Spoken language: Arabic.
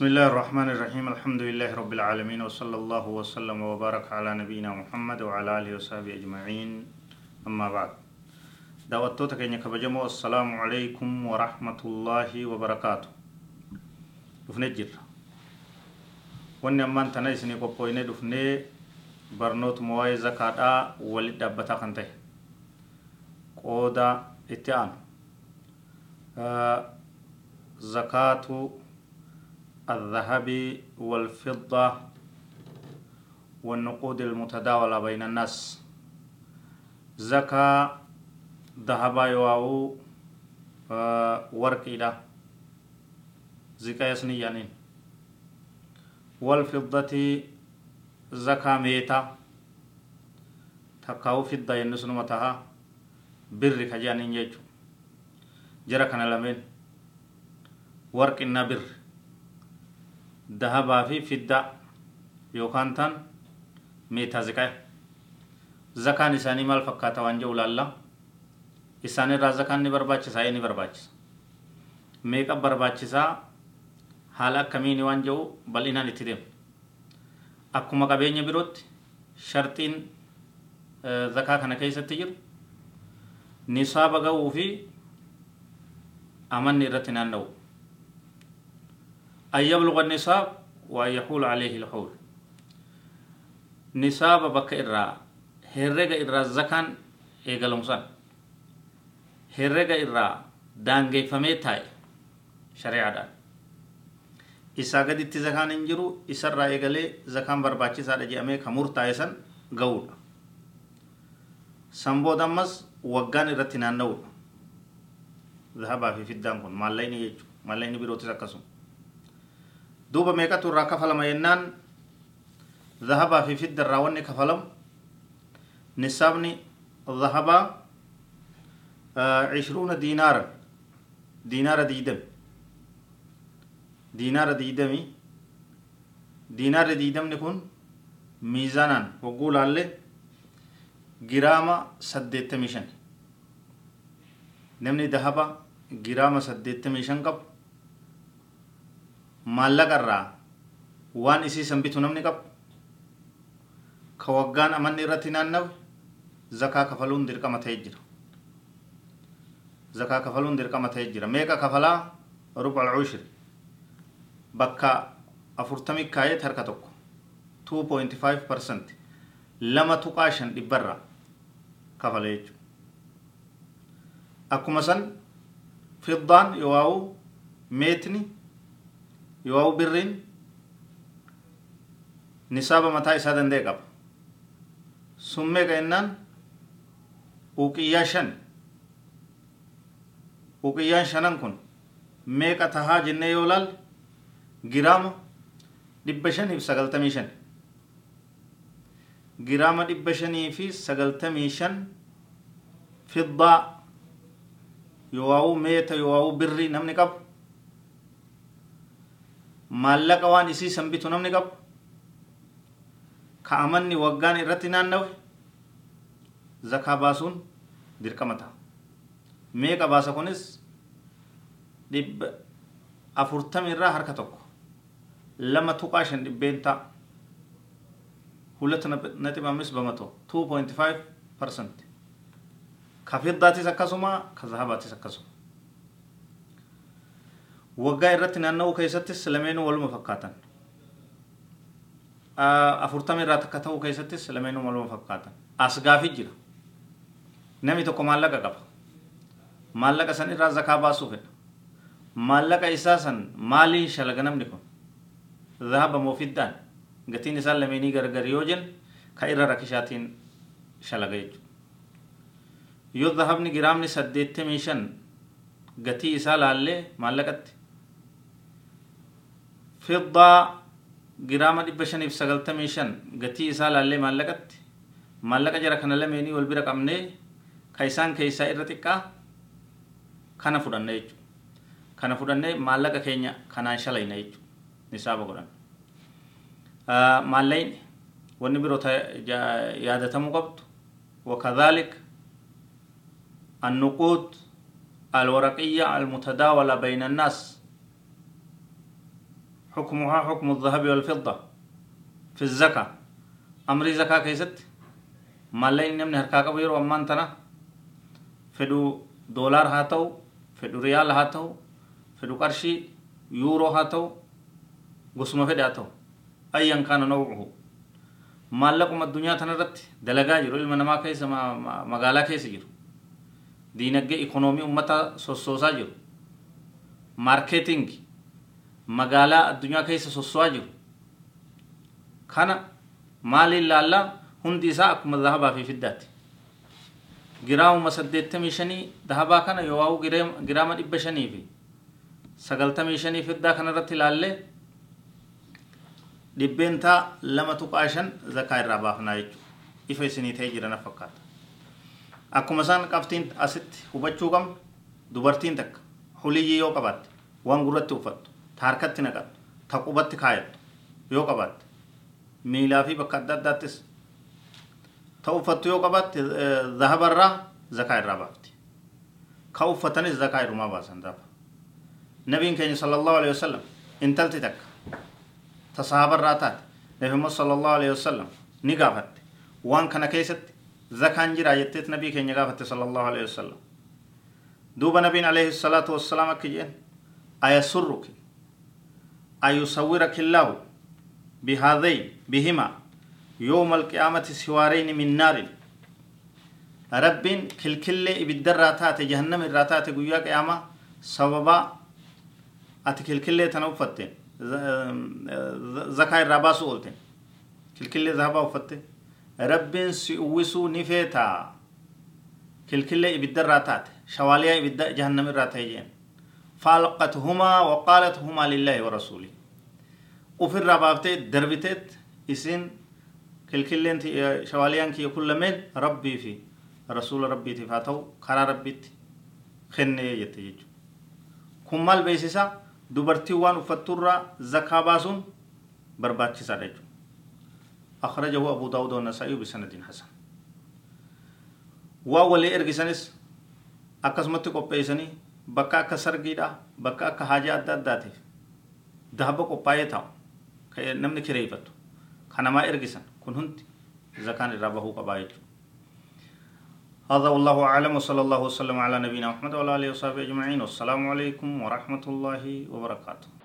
بسم الله الرحمن الرحيم. الحمد لله رب العالمين وصلى الله وسلم وبارك على نبينا محمد وعلى آله وصحبه أجمعين. أما بعد دعوتوتا كينيا كبجمو. السلام عليكم ورحمة الله وبركاته. دفنه جر tana isinii qophoyne dhufnee barnootuma waa'ee zakaadhaa walit dhaabbataa kan ta'e qooda itti aanu zakaatu الذهب والفضة والنقود المتداولة بين الناس. زكاة ذهب يواو ورقي ده زكاة يسني يعني. والفضة زكاة ميتا تكاو فضة ينسون متها بر كجانين يجو جرى كان لمن؟ ورقنا بر. Dahabaa fi fiddaa yookaan tan meetaa ziqaa zakaan isaanii maal fakkaata waan jedhu laalla isaan irraa zakaan ni barbaachisaa ni barbaachisa meeqa barbaachisaa haala akkamiini waan jedhu bal'inaan itti deemu akkuma qabeenya birootti sharxiin zakaa kana keessatti jiru nisaaba ga'uu fi amanni irratti naanna'u أن يبلغ النصاب وأن يحول عليه الحول نصاب بك إرى هرق إرى الزكان إيقالمسان هرق إرى دانجي فميتاي شريعة دان isaa gaditti zakaan hin jiru isarraa eegalee zakaan barbaachisaadha jedhamee kan murtaa'e san ga'uudha san booda ammas waggaan irratti naanna'uudha zahabaa fi fiddaan kun maallaqni jechuudha maallaqni birootis akkasuma duuba meeqatu irraa kafalama jennaan zahabaa fi fidda irraa wanni kafalamu nisaabni zahabaa cishruuna diinaaran diinaara diidami diinaara diidami diinaarri diidamni kun miizaanaan hogguu laalle giraama saddeettamii shan namni dahaba giraama saddeettamii shan qabu maallaqa irraa waan isii san bitu namni qabu ka waggaan amanni irratti naannawe zakaa kafaluun dirqama ta'e jira. Zakaa kafaluun dirqama ta'e jira. Meeqa kafalaa? Ruba alcushri bakka afurtami kaayeet harka tokko. 2.5 percent. Lama tuqaa shan dhibbarra kafala jechu akkuma san fiddaan yoowaa'u meetni yoo birriin nisaaba mataa isaa danda'e qaba sun meeqa jennaan uqiyyaa shan uqiyyaan shanan kun meeqa tahaa jennee yoo laal giraama dhibba shanii fi sagaltamii shan giraama dhibba shanii fi sagaltamii shan fiddaa yoo meeta yoo birrii namni qabu maallaqa waan isii san bitu namni qabu ka amanni waggaan irratti naannawe zakaa baasuun dirqama ta'a meeqa baasa kunis dhibba afurtami irraa harka tokko lama tuqaa shan dhibbeen ta'a hulat naxib amis bamato 2.5 percent ka fiddaatis akkasuma ka zahabaatis akkasuma waggaa irratti naanna'uu keessattis lameenuu waluma fakkaatan afurtama irraa takka ta'uu keessattis lameenuu waluma fakkaatan as gaafi jira namni tokko maallaqa qaba maallaqa san irraa zakaa baasuu fedha maallaqa isaa san maaliin shalaga namni kun zahaba moo fiddaan gatiin isaan lameenii gargar yoo jen ka irra rakishaatiin shalaga jechuudha yoo zahabni giraamni saddeettamii shan gatii isaa laallee maallaqatti dhibba shaniif sagaltamii shan gatii isaa laallee maallaqatti maallaqa jara kana lameenii wal bira qabnee ka isaan keessaa irra xiqqaa kana fudhanne jechuudha. Kana fudhannee maallaqa keenya kanaan shalayna jechuudha. Nisaaba godhan. Maallaqni wanni biroo yaadatamuu qabdu وكذلك النقود الورقية المتداولة بين الناس حكمها حكم الذهب والفضة في الزكاة. أمر زكاة كيست مالين نمن هركاك بيرو أمان تنا؟ فدو دولار هاتو فدو ريال هاتو فدو قرشي يورو هاتو قسمة فدي هاتو. أيا كان نوعه. maallaquma addunyaa tanarratti dalagaa jiru ilma namaa keessa magaalaa keessa jiru diinagdee ikoonoomii ummata sossoosaa jiru maarkeeting magaalaa addunyaa keessa sosso'aa jiru kana maaliin laallaa hundi isaa akkuma dahabaa fi fiddaatti giraamuma saddeettamii shanii dahabaa kana yoo waa'u giraama dhibba shanii fi sagaltamii shanii fiddaa kanarratti ilaallee dhibbeentaa lama tuqaa shan zakaa irraa baafnaa jechuudha ifa isinii ta'ee jirana fakkaata akkuma isaan qabtiin asitti hubachuu qabnu dubartiin takka huliyyii yoo qabaatte waan gurratti uffattu harkatti naqattu ta qubatti kaayattu yoo qabaatte miilaa fi bakka adda addaattis ta uffattu yoo qabaatte zahabarraa zakaa irraa baafti ka uffatanis zakaa irrumaa baasan daafa nabiin keenya sallallahu alaihi wasallam intalti takka تصحاب الراتات نبي صلى الله عليه وسلم نقافت وان كان كيست زكان جرا يتت نبي كي نقافت صلى الله عليه وسلم دوب نبي عليه الصلاة والسلام كيين أيسرك أيصورك الله بهذين بهما يوم القيامة سوارين من نار رب كل كل إبدر راتات جهنم الراتات قويا قيامة سببا أتكل كل تنوفتين zakaa irraa baasuu oolte kilkillee zahabaa uffatte rabbiin si uwwisuu ni feetaa kilkillee ibidda irraa taate فالقتهما وقالت هما لله ورسوله. وفي الربابتي دربتت إسين كل كلين شواليان كي كل من ربي في رسول ربي تفاتو خرا ربي خنه يتيج كمال بيسسا dubartii waan uffatturraa zakaa baasuun barbaachisaadha jechuudha أخرجه أبو داود والنسائي بسند حسن. وولي إرجسانس أكسمت قبيسني بكا كسرقيدا بكا كحاجة أدى أداتي ذهب قباية تاو نمني كريفتو خنما إرجسان كن هنت زكان الربه قبايته هذا والله أعلم وصلى الله وسلم على نبينا محمد وعلى آله وصحبه أجمعين والسلام عليكم ورحمة الله وبركاته